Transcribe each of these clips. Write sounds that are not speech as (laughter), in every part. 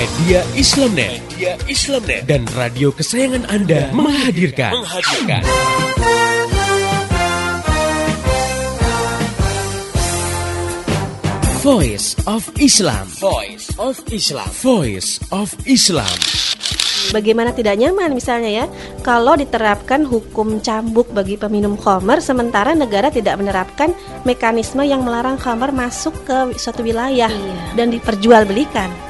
Media Islamnet, Media Islamnet dan radio kesayangan Anda menghadirkan. menghadirkan. Voice of Islam. Voice of Islam. Voice of Islam. Bagaimana tidak nyaman misalnya ya kalau diterapkan hukum cambuk bagi peminum khamar sementara negara tidak menerapkan mekanisme yang melarang khamar masuk ke suatu wilayah Iya. dan diperjualbelikan.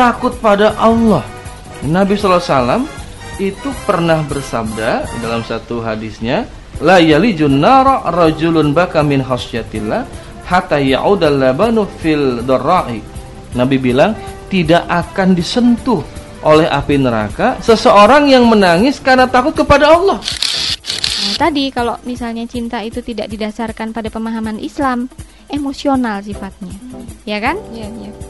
takut pada Allah Nabi SAW itu pernah bersabda dalam satu hadisnya la yalijun nara rajulun baka min khasyatillah hatta ya'udal labanu fil darra'i Nabi bilang tidak akan disentuh oleh api neraka seseorang yang menangis karena takut kepada Allah Nah, tadi kalau misalnya cinta itu tidak didasarkan pada pemahaman Islam, emosional sifatnya. Ya kan? Iya, iya.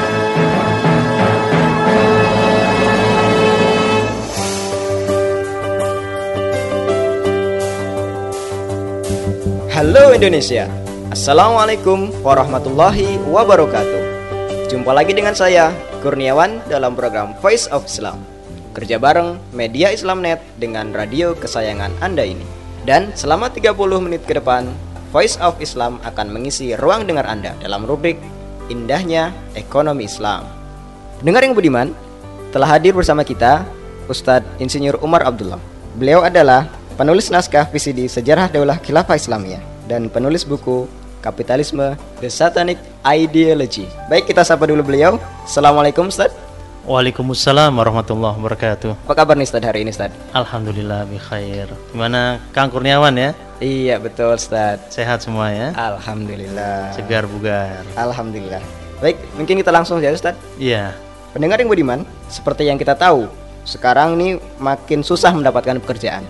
Halo Indonesia. Assalamualaikum warahmatullahi wabarakatuh. Jumpa lagi dengan saya Kurniawan dalam program Voice of Islam. Kerja bareng Media Islamnet dengan radio kesayangan Anda ini. Dan selama 30 menit ke depan Voice of Islam akan mengisi ruang dengar Anda dalam rubrik Indahnya Ekonomi Islam. Dengar yang budiman, telah hadir bersama kita Ustadz Insinyur Umar Abdullah. Beliau adalah penulis naskah VCD Sejarah Daulah Khilafah Islamiyah dan penulis buku Kapitalisme The Satanic Ideology. Baik, kita sapa dulu beliau. Assalamualaikum Ustaz. Waalaikumsalam warahmatullahi wabarakatuh. Apa kabar nih Ustaz hari ini Ustaz? Alhamdulillah bi khair. Gimana Kang Kurniawan ya? Iya, betul Ustaz. Sehat semua ya? Alhamdulillah. Segar bugar. Alhamdulillah. Baik, mungkin kita langsung saja Ustaz. Iya. Pendengar yang budiman, seperti yang kita tahu, sekarang ini makin susah mendapatkan pekerjaan.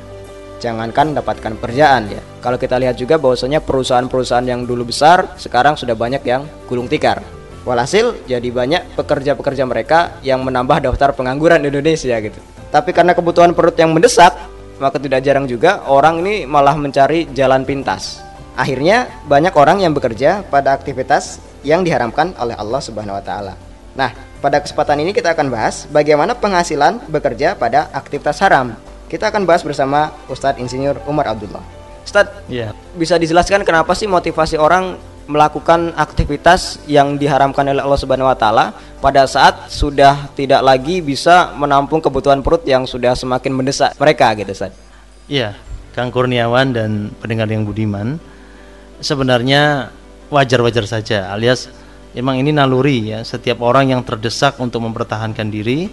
Jangankan mendapatkan pekerjaan ya. Kalau kita lihat juga bahwasanya perusahaan-perusahaan yang dulu besar sekarang sudah banyak yang gulung tikar. Walhasil jadi banyak pekerja-pekerja mereka yang menambah daftar pengangguran di Indonesia gitu. Tapi karena kebutuhan perut yang mendesak, maka tidak jarang juga orang ini malah mencari jalan pintas. Akhirnya banyak orang yang bekerja pada aktivitas yang diharamkan oleh Allah Subhanahu wa taala. Nah, pada kesempatan ini kita akan bahas bagaimana penghasilan bekerja pada aktivitas haram. Kita akan bahas bersama Ustadz Insinyur Umar Abdullah. Ustadz, Iya. bisa dijelaskan kenapa sih motivasi orang melakukan aktivitas yang diharamkan oleh Allah Subhanahu wa taala pada saat sudah tidak lagi bisa menampung kebutuhan perut yang sudah semakin mendesak mereka gitu, Ustadz. Iya. Kang Kurniawan dan pendengar yang budiman. Sebenarnya wajar-wajar saja alias memang ini naluri ya. Setiap orang yang terdesak untuk mempertahankan diri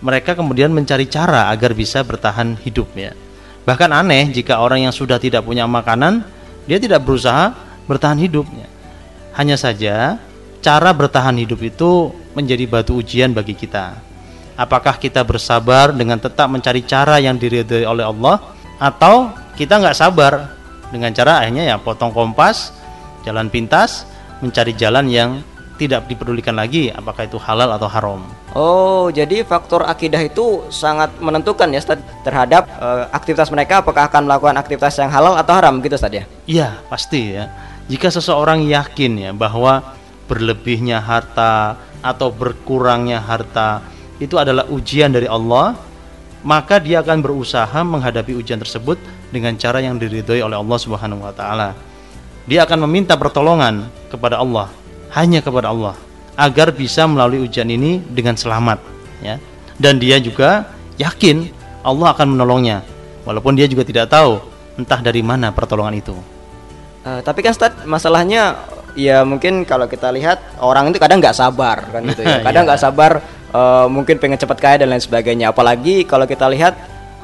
mereka kemudian mencari cara agar bisa bertahan hidup ya. Bahkan aneh jika orang yang sudah tidak punya makanan, dia tidak berusaha bertahan hidupnya. Hanya saja cara bertahan hidup itu menjadi batu ujian bagi kita. Apakah kita bersabar dengan tetap mencari cara yang diridhoi oleh Allah atau kita nggak sabar dengan cara akhirnya ya potong kompas, jalan pintas, mencari jalan yang tidak dipedulikan lagi apakah itu halal atau haram. Oh, jadi faktor akidah itu sangat menentukan ya Ustaz terhadap eh, aktivitas mereka apakah akan melakukan aktivitas yang halal atau haram gitu Ustaz ya. Iya, pasti ya. Jika seseorang yakin ya bahwa berlebihnya harta atau berkurangnya harta itu adalah ujian dari Allah, maka dia akan berusaha menghadapi ujian tersebut dengan cara yang diridhoi oleh Allah Subhanahu wa taala. Dia akan meminta pertolongan kepada Allah, hanya kepada Allah agar bisa melalui ujian ini dengan selamat ya. Dan dia juga yakin Allah akan menolongnya walaupun dia juga tidak tahu entah dari mana pertolongan itu. Eh, tapi kan Ustaz, masalahnya ya mungkin kalau kita lihat orang itu kadang nggak sabar kan gitu ya. (laughs) Kadang nggak sabar eh, mungkin pengen cepat kaya dan lain sebagainya. Apalagi kalau kita lihat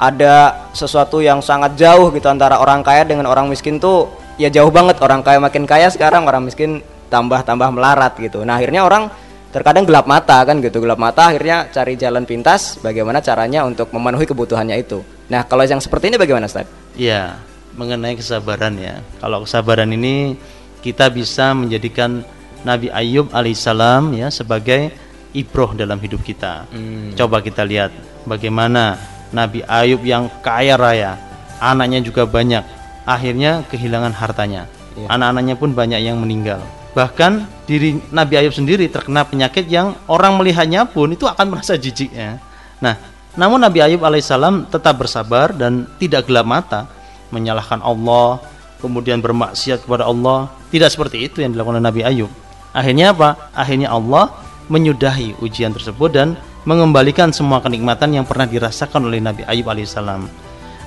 ada sesuatu yang sangat jauh gitu antara orang kaya dengan orang miskin tuh ya jauh banget orang kaya makin kaya sekarang orang miskin tambah-tambah melarat gitu. Nah, akhirnya orang terkadang gelap mata kan gitu. Gelap mata akhirnya cari jalan pintas bagaimana caranya untuk memenuhi kebutuhannya itu. Nah, kalau yang seperti ini bagaimana, Ustaz? Ya, mengenai kesabaran ya. Kalau kesabaran ini kita bisa menjadikan Nabi Ayub alaihissalam ya sebagai ibroh dalam hidup kita. Coba kita lihat bagaimana Nabi Ayub yang kaya raya, anaknya juga banyak, akhirnya kehilangan hartanya. Anak-anaknya pun banyak yang meninggal. Bahkan diri Nabi Ayub sendiri terkena penyakit yang orang melihatnya pun itu akan merasa jijik ya. Nah, namun Nabi Ayub alaihissalam tetap bersabar dan tidak gelap mata menyalahkan Allah, kemudian bermaksiat kepada Allah. Tidak seperti itu yang dilakukan oleh Nabi Ayub. Akhirnya apa? Akhirnya Allah menyudahi ujian tersebut dan mengembalikan semua kenikmatan yang pernah dirasakan oleh Nabi Ayub alaihissalam.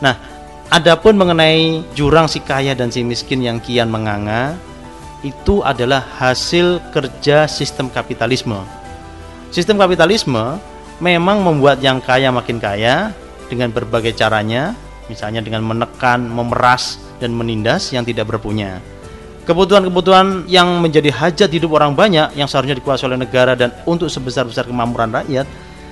Nah, adapun mengenai jurang si kaya dan si miskin yang kian menganga, itu adalah hasil kerja sistem kapitalisme. Sistem kapitalisme memang membuat yang kaya makin kaya dengan berbagai caranya, misalnya dengan menekan, memeras, dan menindas yang tidak berpunya. Kebutuhan-kebutuhan yang menjadi hajat hidup orang banyak yang seharusnya dikuasai oleh negara dan untuk sebesar-besar kemakmuran rakyat,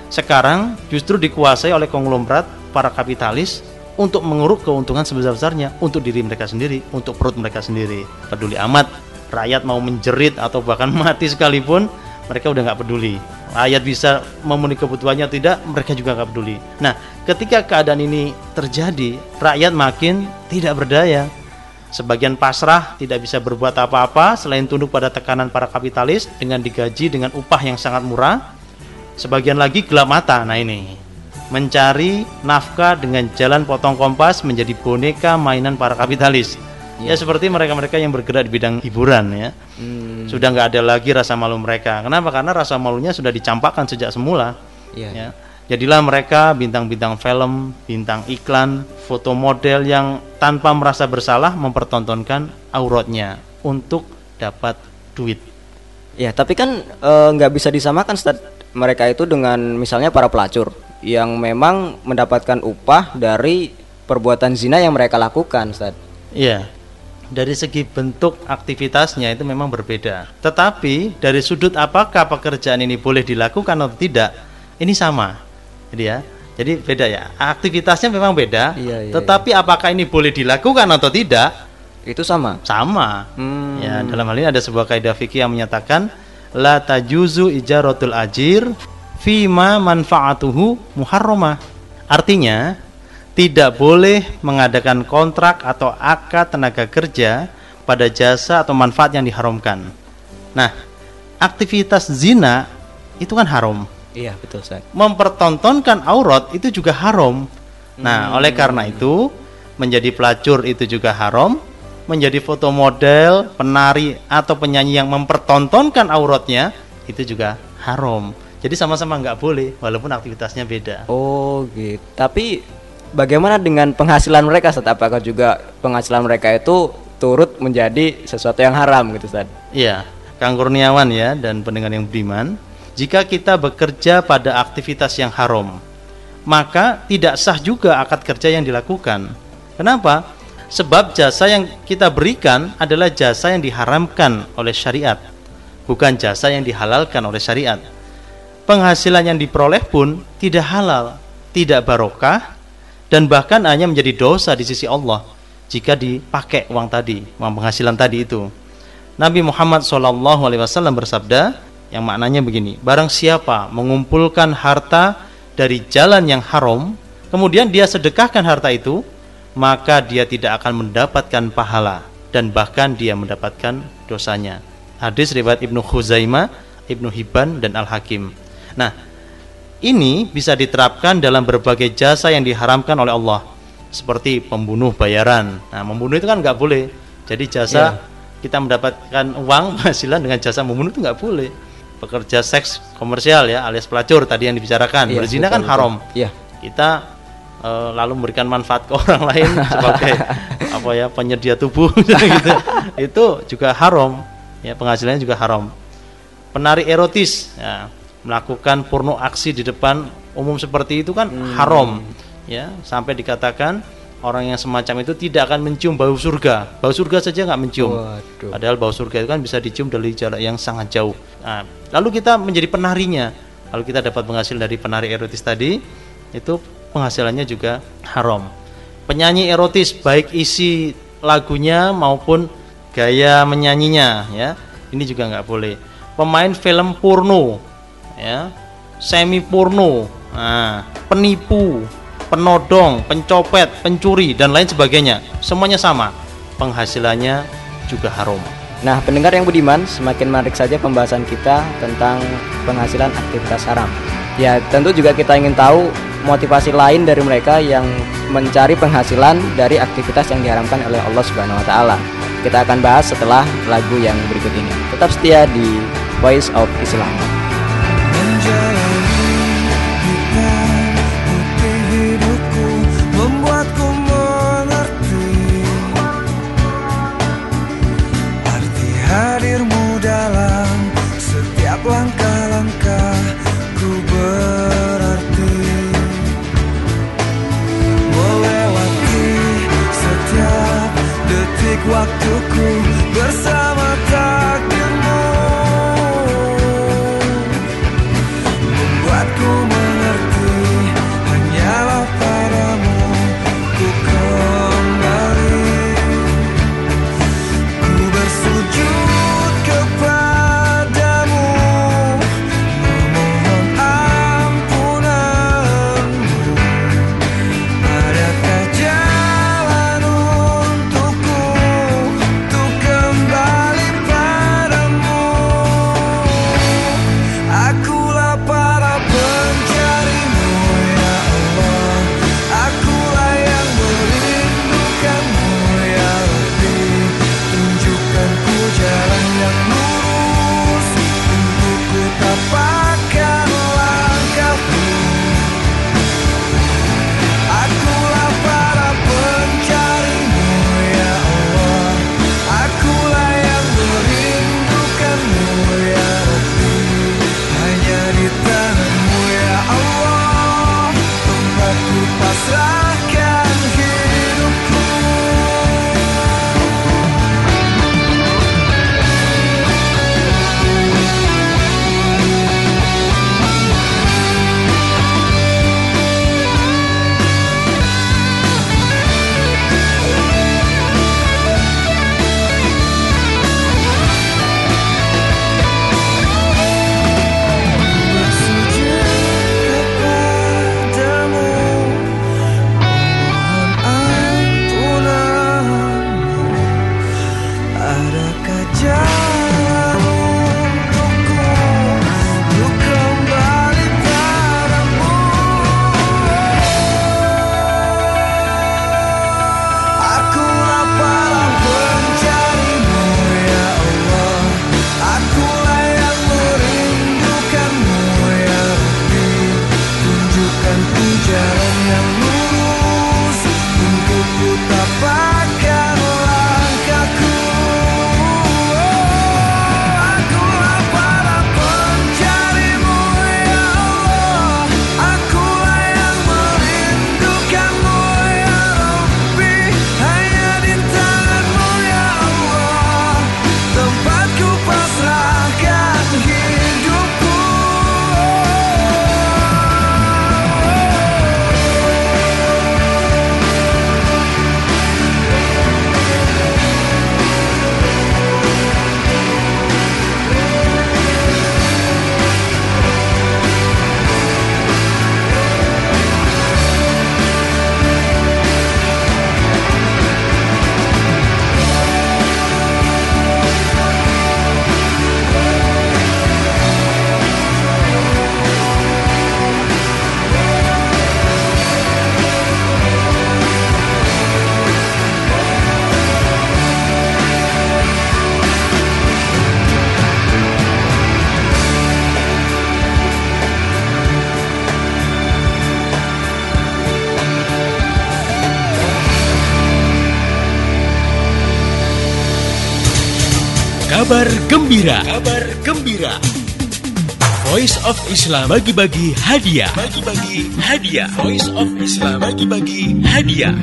sekarang justru dikuasai oleh konglomerat para kapitalis untuk menguruk keuntungan sebesar-besarnya untuk diri mereka sendiri, untuk perut mereka sendiri. Peduli amat rakyat mau menjerit atau bahkan (laughs) mati sekalipun, mereka udah nggak peduli. Rakyat bisa memenuhi kebutuhannya atau tidak, mereka juga nggak peduli. Nah, ketika keadaan ini terjadi, rakyat makin tidak berdaya. Sebagian pasrah tidak bisa berbuat apa-apa selain tunduk pada tekanan para kapitalis dengan digaji dengan upah yang sangat murah. Sebagian lagi gelap mata. Nah ini mencari nafkah dengan jalan potong kompas menjadi boneka mainan para kapitalis. Ya seperti mereka-mereka yang bergerak di bidang hiburan ya. Sudah nggak ada lagi rasa malu mereka. Kenapa? Karena rasa malunya sudah dicampakkan sejak semula. Iya. Ya. Jadilah mereka bintang-bintang film, bintang iklan, foto model yang tanpa merasa bersalah mempertontonkan auratnya untuk dapat duit. Ya, tapi kan eh, nggak bisa disamakan mereka itu dengan misalnya para pelacur yang memang mendapatkan upah dari perbuatan zina yang mereka lakukan, Ustaz. Iya. Dari segi bentuk aktivitasnya itu memang berbeda. Tetapi dari sudut apakah pekerjaan ini boleh dilakukan atau tidak, ini sama. Jadi ya. Jadi beda ya. Aktivitasnya memang beda. Iya, iya, tetapi apakah ini boleh dilakukan atau tidak? Itu sama. Sama. Hmm. Ya, dalam hal ini ada sebuah kaidah fikih yang menyatakan la tajuzu ijaratul ajir fima manfaatuhu muharramah. Artinya, tidak boleh mengadakan kontrak atau akad tenaga kerja pada jasa atau manfaat yang diharamkan. Nah, aktivitas zina itu kan haram. Iya, betul, Ustaz. Mempertontonkan aurat itu juga haram. Nah, oleh karena itu menjadi pelacur itu juga haram, menjadi foto model, penari atau penyanyi yang mempertontonkan auratnya itu juga haram. Jadi sama-sama nggak boleh walaupun aktivitasnya beda. Oh, gitu. Tapi bagaimana dengan penghasilan mereka, Ustaz? Apakah juga penghasilan mereka itu turut menjadi sesuatu yang haram gitu, Ustaz? Iya, Kang Kurniawan ya dan pendengar yang budiman, jika kita bekerja pada aktivitas yang haram, maka tidak sah juga akad kerja yang dilakukan. Kenapa? Sebab jasa yang kita berikan adalah jasa yang diharamkan oleh syariat, bukan jasa yang dihalalkan oleh syariat. Penghasilan yang diperoleh pun tidak halal, tidak barokah, dan bahkan hanya menjadi dosa di sisi Allah jika dipakai uang tadi, uang penghasilan tadi itu. Nabi Muhammad SAW bersabda yang maknanya begini, barang siapa mengumpulkan harta dari jalan yang haram, kemudian dia sedekahkan harta itu, maka dia tidak akan mendapatkan pahala dan bahkan dia mendapatkan dosanya. Hadis riwayat Ibnu Khuzaimah, Ibnu Hibban dan Al-Hakim. Nah, ini bisa diterapkan dalam berbagai jasa yang diharamkan oleh Allah, seperti pembunuh bayaran. Nah, membunuh itu kan nggak boleh. Jadi jasa kita mendapatkan uang (laughs) penghasilan dengan jasa membunuh itu nggak boleh. Pekerja seks komersial ya, alias pelacur tadi yang dibicarakan. Iya, Berzina kan haram. Iya. Kita eh, lalu memberikan manfaat ke orang lain (laughs) sebagai apa ya penyedia tubuh (laughs) gitu itu juga haram ya penghasilannya juga haram penari erotis ya, melakukan porno aksi di depan umum seperti itu kan haram ya. Sampai dikatakan orang yang semacam itu tidak akan mencium bau surga. Bau surga saja nggak mencium. Waduh. padahal bau surga itu kan bisa dicium dari jarak yang sangat jauh. Nah, lalu kita menjadi penarinya. Lalu kita dapat penghasil dari penari erotis tadi itu penghasilannya juga haram. Penyanyi erotis baik isi lagunya maupun gaya menyanyinya ya. Ini juga nggak boleh. Pemain film porno ya semi porno nah, penipu penodong pencopet pencuri dan lain sebagainya semuanya sama penghasilannya juga haram Nah, pendengar yang budiman, semakin menarik saja pembahasan kita tentang penghasilan aktivitas haram. Ya, tentu juga kita ingin tahu motivasi lain dari mereka yang mencari penghasilan dari aktivitas yang diharamkan oleh Allah Subhanahu wa taala. Kita akan bahas setelah lagu yang berikut ini. Tetap setia di Voice of Islam. Waktuku bersama gembira. Kabar gembira. Voice of Islam bagi-bagi hadiah. Bagi-bagi hadiah. Voice of Islam bagi-bagi hadiah.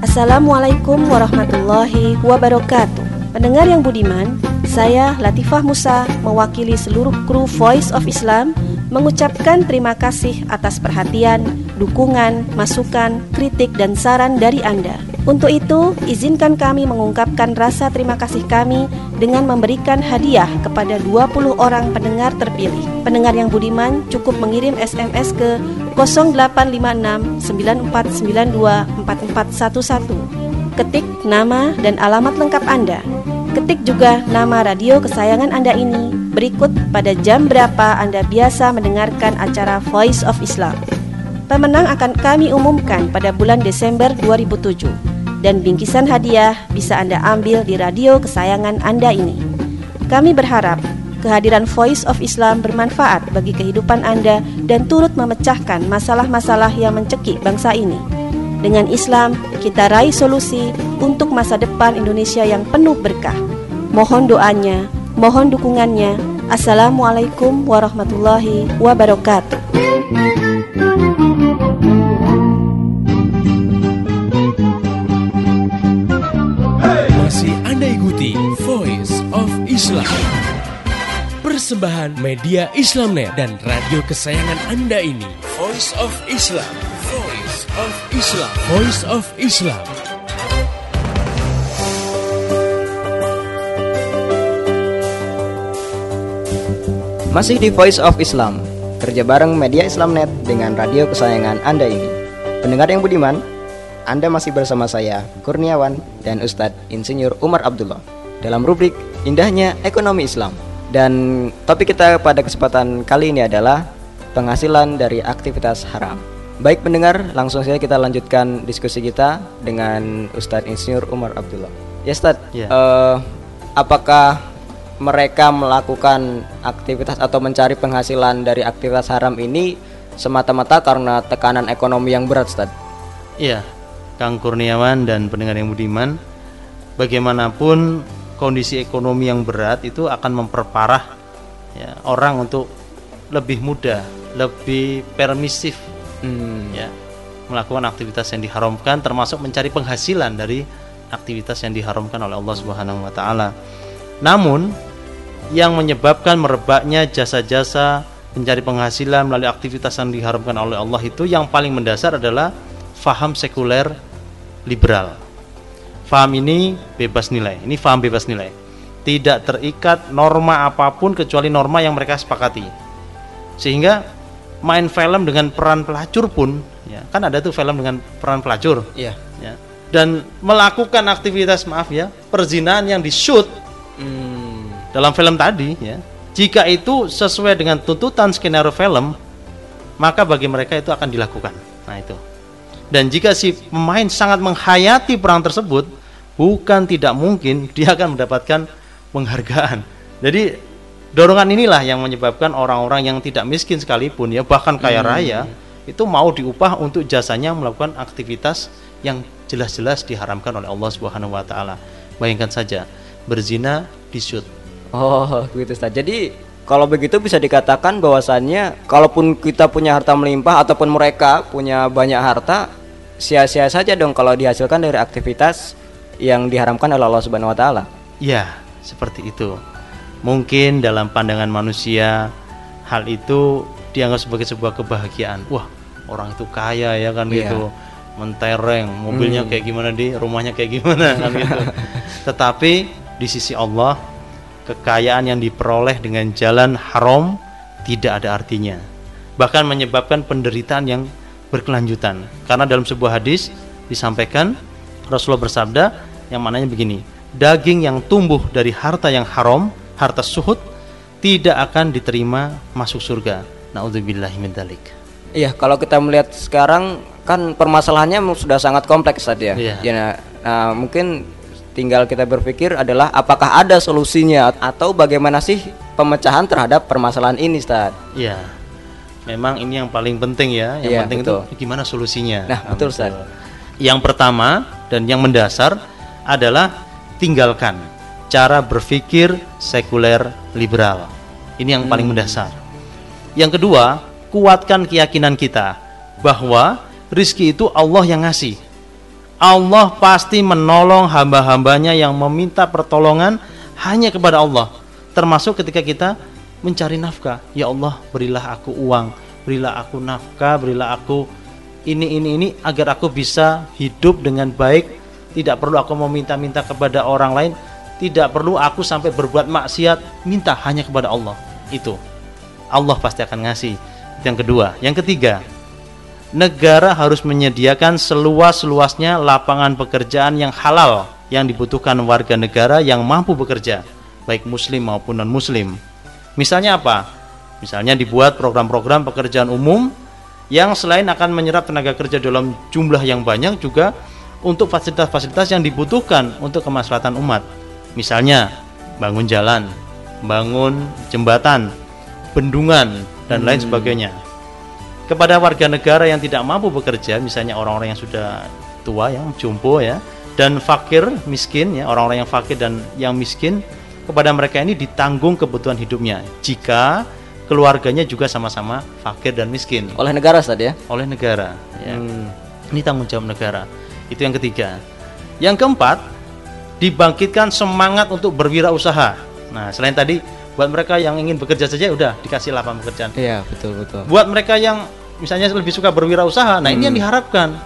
Assalamualaikum warahmatullahi wabarakatuh. Pendengar yang budiman, saya Latifah Musa mewakili seluruh kru Voice of Islam mengucapkan terima kasih atas perhatian, dukungan, masukan, kritik, dan saran dari Anda. Untuk itu, izinkan kami mengungkapkan rasa terima kasih kami dengan memberikan hadiah kepada 20 orang pendengar terpilih. Pendengar yang budiman cukup mengirim SMS ke 0856 9492 4411. Ketik nama dan alamat lengkap Anda. Ketik juga nama radio kesayangan Anda ini berikut pada jam berapa Anda biasa mendengarkan acara Voice of Islam. Pemenang akan kami umumkan pada bulan Desember 2007 dan bingkisan hadiah bisa Anda ambil di radio kesayangan Anda ini. Kami berharap kehadiran Voice of Islam bermanfaat bagi kehidupan Anda dan turut memecahkan masalah-masalah yang mencekik bangsa ini. Dengan Islam, kita raih solusi untuk masa depan Indonesia yang penuh berkah. Mohon doanya, mohon dukungannya. Assalamualaikum warahmatullahi wabarakatuh. Anda ikuti Voice of Islam. Persembahan media Islamnet dan radio kesayangan Anda ini. Voice of Islam. Voice of Islam. Voice of Islam. Masih di Voice of Islam, kerja bareng media Islamnet dengan radio kesayangan Anda ini. Pendengar yang budiman, Anda masih bersama saya, Kurniawan, dan Ustadz Insinyur Umar Abdullah dalam rubrik Indahnya Ekonomi Islam. Dan topik kita pada kesempatan kali ini adalah penghasilan dari aktivitas haram. Baik pendengar, langsung saja kita lanjutkan diskusi kita dengan Ustadz Insinyur Umar Abdullah. Ya Ustadz, Ya. eh, apakah mereka melakukan aktivitas atau mencari penghasilan dari aktivitas haram ini semata-mata karena tekanan ekonomi yang berat, Ustaz? Iya, Kang Kurniawan dan pendengar yang budiman, bagaimanapun kondisi ekonomi yang berat itu akan memperparah ya, orang untuk lebih mudah, lebih permisif Hmm, ya melakukan aktivitas yang diharamkan termasuk mencari penghasilan dari aktivitas yang diharamkan oleh Allah Subhanahu wa taala. Namun yang menyebabkan merebaknya jasa-jasa mencari penghasilan melalui aktivitas yang diharamkan oleh Allah itu yang paling mendasar adalah faham sekuler liberal. Faham ini bebas nilai. Ini faham bebas nilai. Tidak terikat norma apa pun kecuali norma yang mereka sepakati. Sehingga main film dengan peran pelacur pun ya kan ada tuh film dengan peran pelacur iya. ya dan melakukan aktivitas maaf ya perzinahan yang di shoot Hmm, dalam film tadi ya jika itu sesuai dengan tuntutan skenario film maka bagi mereka itu akan dilakukan nah itu dan jika si pemain sangat menghayati peran tersebut bukan tidak mungkin dia akan mendapatkan penghargaan jadi dorongan inilah yang menyebabkan orang-orang yang tidak miskin sekalipun ya bahkan kaya raya itu mau diupah untuk jasanya melakukan aktivitas yang jelas-jelas diharamkan oleh Allah Subhanahu wa taala. Bayangkan saja berzina di shoot. Oh, gitu Ustaz. Jadi kalau begitu bisa dikatakan bahwasannya kalaupun kita punya harta melimpah ataupun mereka punya banyak harta, sia-sia saja dong kalau dihasilkan dari aktivitas yang diharamkan oleh Allah Subhanahu wa taala. Ya, seperti itu. Mungkin dalam pandangan manusia hal itu dianggap sebagai sebuah kebahagiaan. Wah, orang itu kaya ya kan Iya. gitu. Mentereng, mobilnya kayak gimana di, rumahnya kayak gimana (laughs) kan gitu. Tetapi di sisi Allah kekayaan yang diperoleh dengan jalan haram tidak ada artinya. Bahkan menyebabkan penderitaan yang berkelanjutan. Karena dalam sebuah hadis disampaikan Rasulullah bersabda yang mananya begini, daging yang tumbuh dari harta yang haram, harta suhud tidak akan diterima masuk surga. Nauzubillahi min dzalik. Iya, kalau kita melihat sekarang kan permasalahannya sudah sangat kompleks tadi ya. Iya. Ya, nah, nah, mungkin tinggal kita berpikir adalah apakah ada solusinya atau bagaimana sih pemecahan terhadap permasalahan ini, Ustaz? Iya. Memang ini yang paling penting ya. Yang Iya, penting betul. itu gimana solusinya. Nah, betul, Ustaz. Yang pertama dan yang mendasar adalah tinggalkan cara berpikir sekuler liberal. Ini yang paling mendasar. Yang kedua, kuatkan keyakinan kita bahwa rizki itu Allah yang ngasih. Allah pasti menolong hamba-hambanya yang meminta pertolongan hanya kepada Allah. Termasuk ketika kita mencari nafkah. Ya Allah, berilah aku uang, berilah aku nafkah, berilah aku ini ini ini agar aku bisa hidup dengan baik. Tidak perlu aku meminta-minta kepada orang lain, tidak perlu aku sampai berbuat maksiat, minta hanya kepada Allah. Itu. Allah pasti akan ngasih. Yang kedua. Yang ketiga, negara harus menyediakan seluas-luasnya lapangan pekerjaan yang halal yang dibutuhkan warga negara yang mampu bekerja, baik muslim maupun non-muslim. Misalnya apa? Misalnya dibuat program-program pekerjaan umum yang selain akan menyerap tenaga kerja dalam jumlah yang banyak juga untuk fasilitas-fasilitas yang dibutuhkan untuk kemaslahatan umat. Misalnya bangun jalan, bangun jembatan, bendungan dan lain sebagainya. Kepada warga negara yang tidak mampu bekerja, misalnya orang-orang yang sudah tua yang jompo ya dan fakir miskin ya orang-orang yang fakir dan yang miskin kepada mereka ini ditanggung kebutuhan hidupnya jika keluarganya juga sama-sama fakir dan miskin Oleh negara Ustaz ya? oleh negara ya. Hmm. Ini tanggung jawab negara. Itu yang ketiga. Yang keempat, dibangkitkan semangat untuk berwirausaha. Nah, selain tadi buat mereka yang ingin bekerja saja udah dikasih lapangan pekerjaan. Iya, betul betul. Buat mereka yang misalnya lebih suka berwirausaha, nah ini yang diharapkan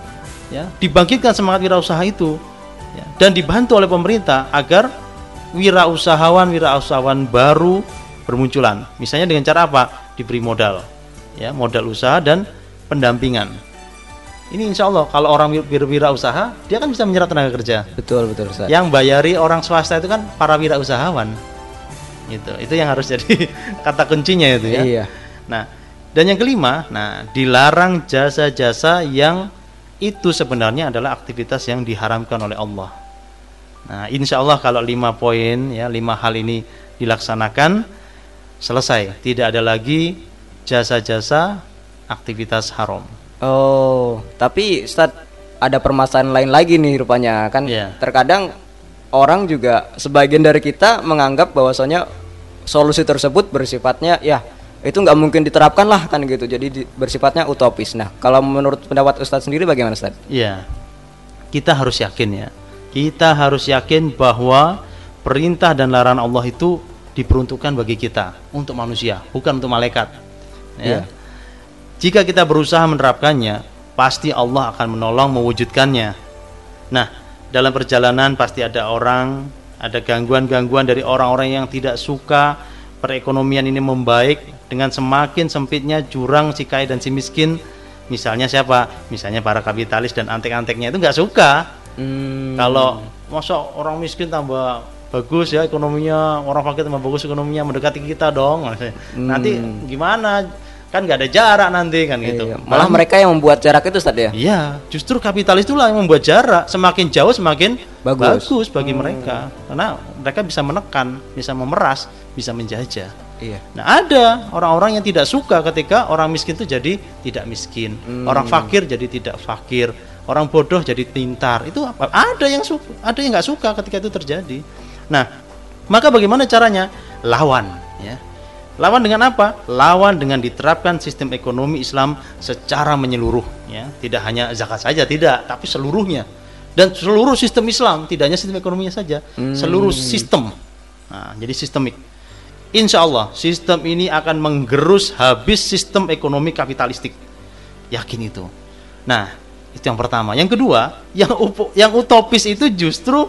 ya, dibangkitkan semangat wirausaha itu ya, dan dibantu oleh pemerintah agar wirausahawan wirausahawan baru bermunculan. Misalnya dengan cara apa? Diberi modal, ya modal usaha dan pendampingan. Ini insya Allah kalau orang wir- berwirausaha dia kan bisa menyerap tenaga kerja. Betul betul Ustaz. Yang bayari orang swasta itu kan para wirausahawan. Gitu. Itu yang harus (laughs) jadi kata kuncinya itu ya. Iya. Nah, dan yang kelima, nah dilarang jasa-jasa yang itu sebenarnya adalah aktivitas yang diharamkan oleh Allah. Nah, insya Allah kalau lima poin ya lima hal ini dilaksanakan selesai, tidak ada lagi jasa-jasa aktivitas haram. Oh, tapi Ustaz ada permasalahan lain lagi nih rupanya kan Iya. terkadang orang juga sebagian dari kita menganggap bahwasanya solusi tersebut bersifatnya ya itu nggak mungkin diterapkan lah kan gitu jadi di- bersifatnya utopis. Nah kalau menurut pendapat Ustadz sendiri bagaimana Ustadz? Iya. Kita harus yakin ya. Kita harus yakin bahwa perintah dan larangan Allah itu diperuntukkan bagi kita untuk manusia, bukan untuk malaikat. Ya. Iya. Jika kita berusaha menerapkannya, pasti Allah akan menolong mewujudkannya. Nah, dalam perjalanan pasti ada orang, ada gangguan-gangguan dari orang-orang yang tidak suka perekonomian ini membaik dengan semakin sempitnya jurang si kaya dan si miskin. Misalnya siapa? Misalnya para kapitalis dan antek-anteknya itu nggak suka. Hmm, Kalau masa orang miskin tambah bagus ya ekonominya, orang fakir tambah bagus ekonominya mendekati kita dong. Nanti gimana? Kan nggak ada jarak nanti kan gitu. iya. Malah mereka yang membuat jarak itu Ustadz ya? Iya, justru kapitalis itulah yang membuat jarak semakin jauh semakin Bagus. bagus bagi mereka. Karena mereka bisa menekan, bisa memeras, bisa menjajah. Iya. Nah, ada orang-orang yang tidak suka ketika orang miskin itu jadi tidak miskin, orang fakir jadi tidak fakir, orang bodoh jadi pintar. Itu apa? Ada yang suka, ada yang nggak suka ketika itu terjadi. Nah, maka bagaimana caranya? Lawan, ya. Lawan dengan apa? Lawan dengan diterapkan sistem ekonomi Islam secara menyeluruh, ya. Tidak hanya zakat saja, tidak, tapi seluruhnya. Dan seluruh sistem Islam, tidak hanya sistem ekonominya saja, seluruh sistem. Nah, jadi sistemik. Insya Allah sistem ini akan menggerus habis sistem ekonomi kapitalistik. Yakin itu. Nah, itu yang pertama. Yang kedua, yang upo- yang utopis itu justru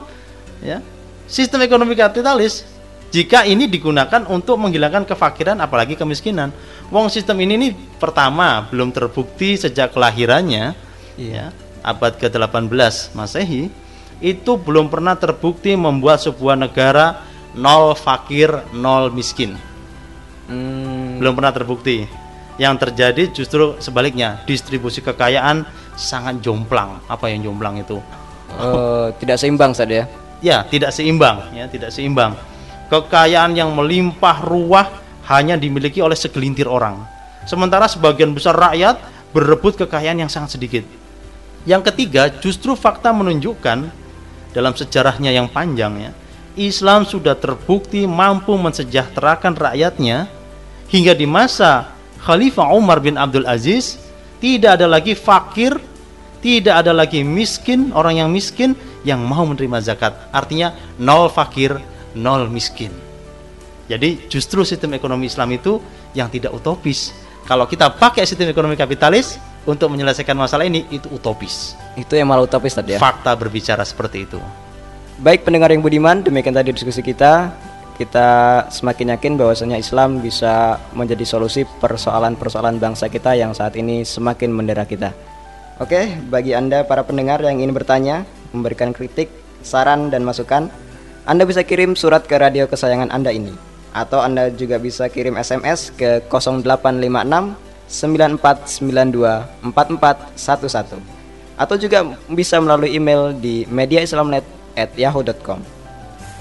ya sistem ekonomi kapitalis jika ini digunakan untuk menghilangkan kefakiran apalagi kemiskinan. Wong sistem ini nih pertama belum terbukti sejak kelahirannya ya abad ke-18 Masehi itu belum pernah terbukti membuat sebuah negara nol fakir, nol miskin. Hmm, Belum pernah terbukti. Yang terjadi justru sebaliknya, distribusi kekayaan sangat jomplang. Apa yang jomplang itu? eh, tidak seimbang Ustadz ya? Ya, tidak seimbang, ya, tidak seimbang. Kekayaan yang melimpah ruah hanya dimiliki oleh segelintir orang. Sementara sebagian besar rakyat berebut kekayaan yang sangat sedikit. Yang ketiga, justru fakta menunjukkan dalam sejarahnya yang panjang ya, Islam sudah terbukti mampu mensejahterakan rakyatnya hingga di masa Khalifah Umar bin Abdul Aziz tidak ada lagi fakir, tidak ada lagi miskin, orang yang miskin yang mau menerima zakat. Artinya nol fakir, nol miskin. Jadi justru sistem ekonomi Islam itu yang tidak utopis. Kalau kita pakai sistem ekonomi kapitalis untuk menyelesaikan masalah ini itu utopis. Itu yang malah utopis tadi ya. Fakta berbicara seperti itu. Baik pendengar yang budiman, demikian tadi diskusi kita. Kita semakin yakin bahwasanya Islam bisa menjadi solusi persoalan-persoalan bangsa kita yang saat ini semakin mendera kita. Oke, bagi Anda para pendengar yang ingin bertanya, memberikan kritik, saran dan masukan, Anda bisa kirim surat ke radio kesayangan Anda ini atau Anda juga bisa kirim SMS ke 0856 9492 4411 atau juga bisa melalui email di mediaislamnet at yahoo.com.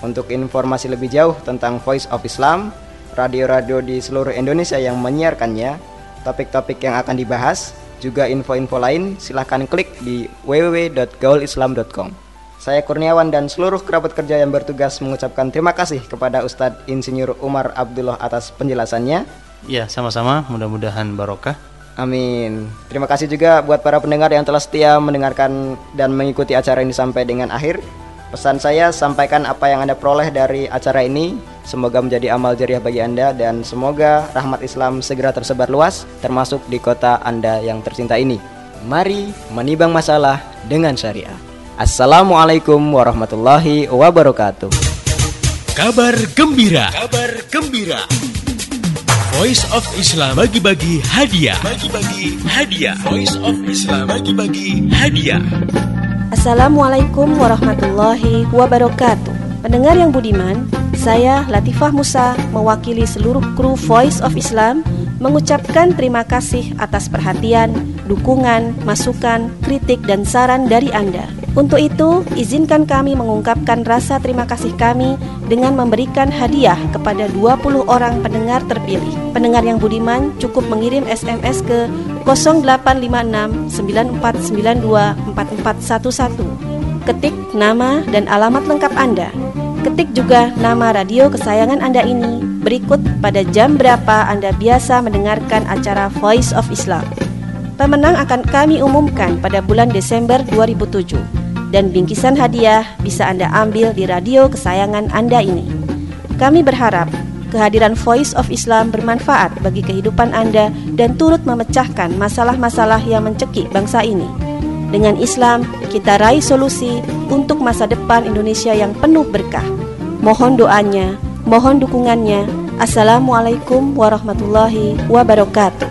Untuk informasi lebih jauh tentang Voice of Islam, radio-radio di seluruh Indonesia yang menyiarkannya, topik-topik yang akan dibahas, juga info-info lain, silahkan klik di www.gaulislam.com. Saya Kurniawan dan seluruh kerabat kerja yang bertugas mengucapkan terima kasih kepada Ustadz Insinyur Umar Abdullah atas penjelasannya. Ya, sama-sama. Mudah-mudahan barokah. Amin. Terima kasih juga buat para pendengar yang telah setia mendengarkan dan mengikuti acara ini sampai dengan akhir. Pesan saya sampaikan apa yang Anda peroleh dari acara ini. Semoga menjadi amal jariah bagi Anda dan semoga rahmat Islam segera tersebar luas termasuk di kota Anda yang tercinta ini. Mari menibang masalah dengan syariah. Assalamualaikum warahmatullahi wabarakatuh. Kabar gembira. Kabar gembira. Voice of Islam bagi-bagi hadiah. Bagi-bagi hadiah. Voice of Islam bagi-bagi hadiah. Assalamualaikum warahmatullahi wabarakatuh. Pendengar yang budiman, saya Latifah Musa mewakili seluruh kru Voice of Islam mengucapkan terima kasih atas perhatian, dukungan, masukan, kritik dan saran dari Anda. Untuk itu, izinkan kami mengungkapkan rasa terima kasih kami dengan memberikan hadiah kepada 20 orang pendengar terpilih. Pendengar yang budiman cukup mengirim SMS ke 0856 9492 4411. Ketik nama dan alamat lengkap Anda. Ketik juga nama radio kesayangan Anda ini berikut pada jam berapa Anda biasa mendengarkan acara Voice of Islam. Pemenang akan kami umumkan pada bulan Desember 2007 dan bingkisan hadiah bisa Anda ambil di radio kesayangan Anda ini. Kami berharap kehadiran Voice of Islam bermanfaat bagi kehidupan Anda dan turut memecahkan masalah-masalah yang mencekik bangsa ini. Dengan Islam, kita raih solusi untuk masa depan Indonesia yang penuh berkah. Mohon doanya, mohon dukungannya. Assalamualaikum warahmatullahi wabarakatuh.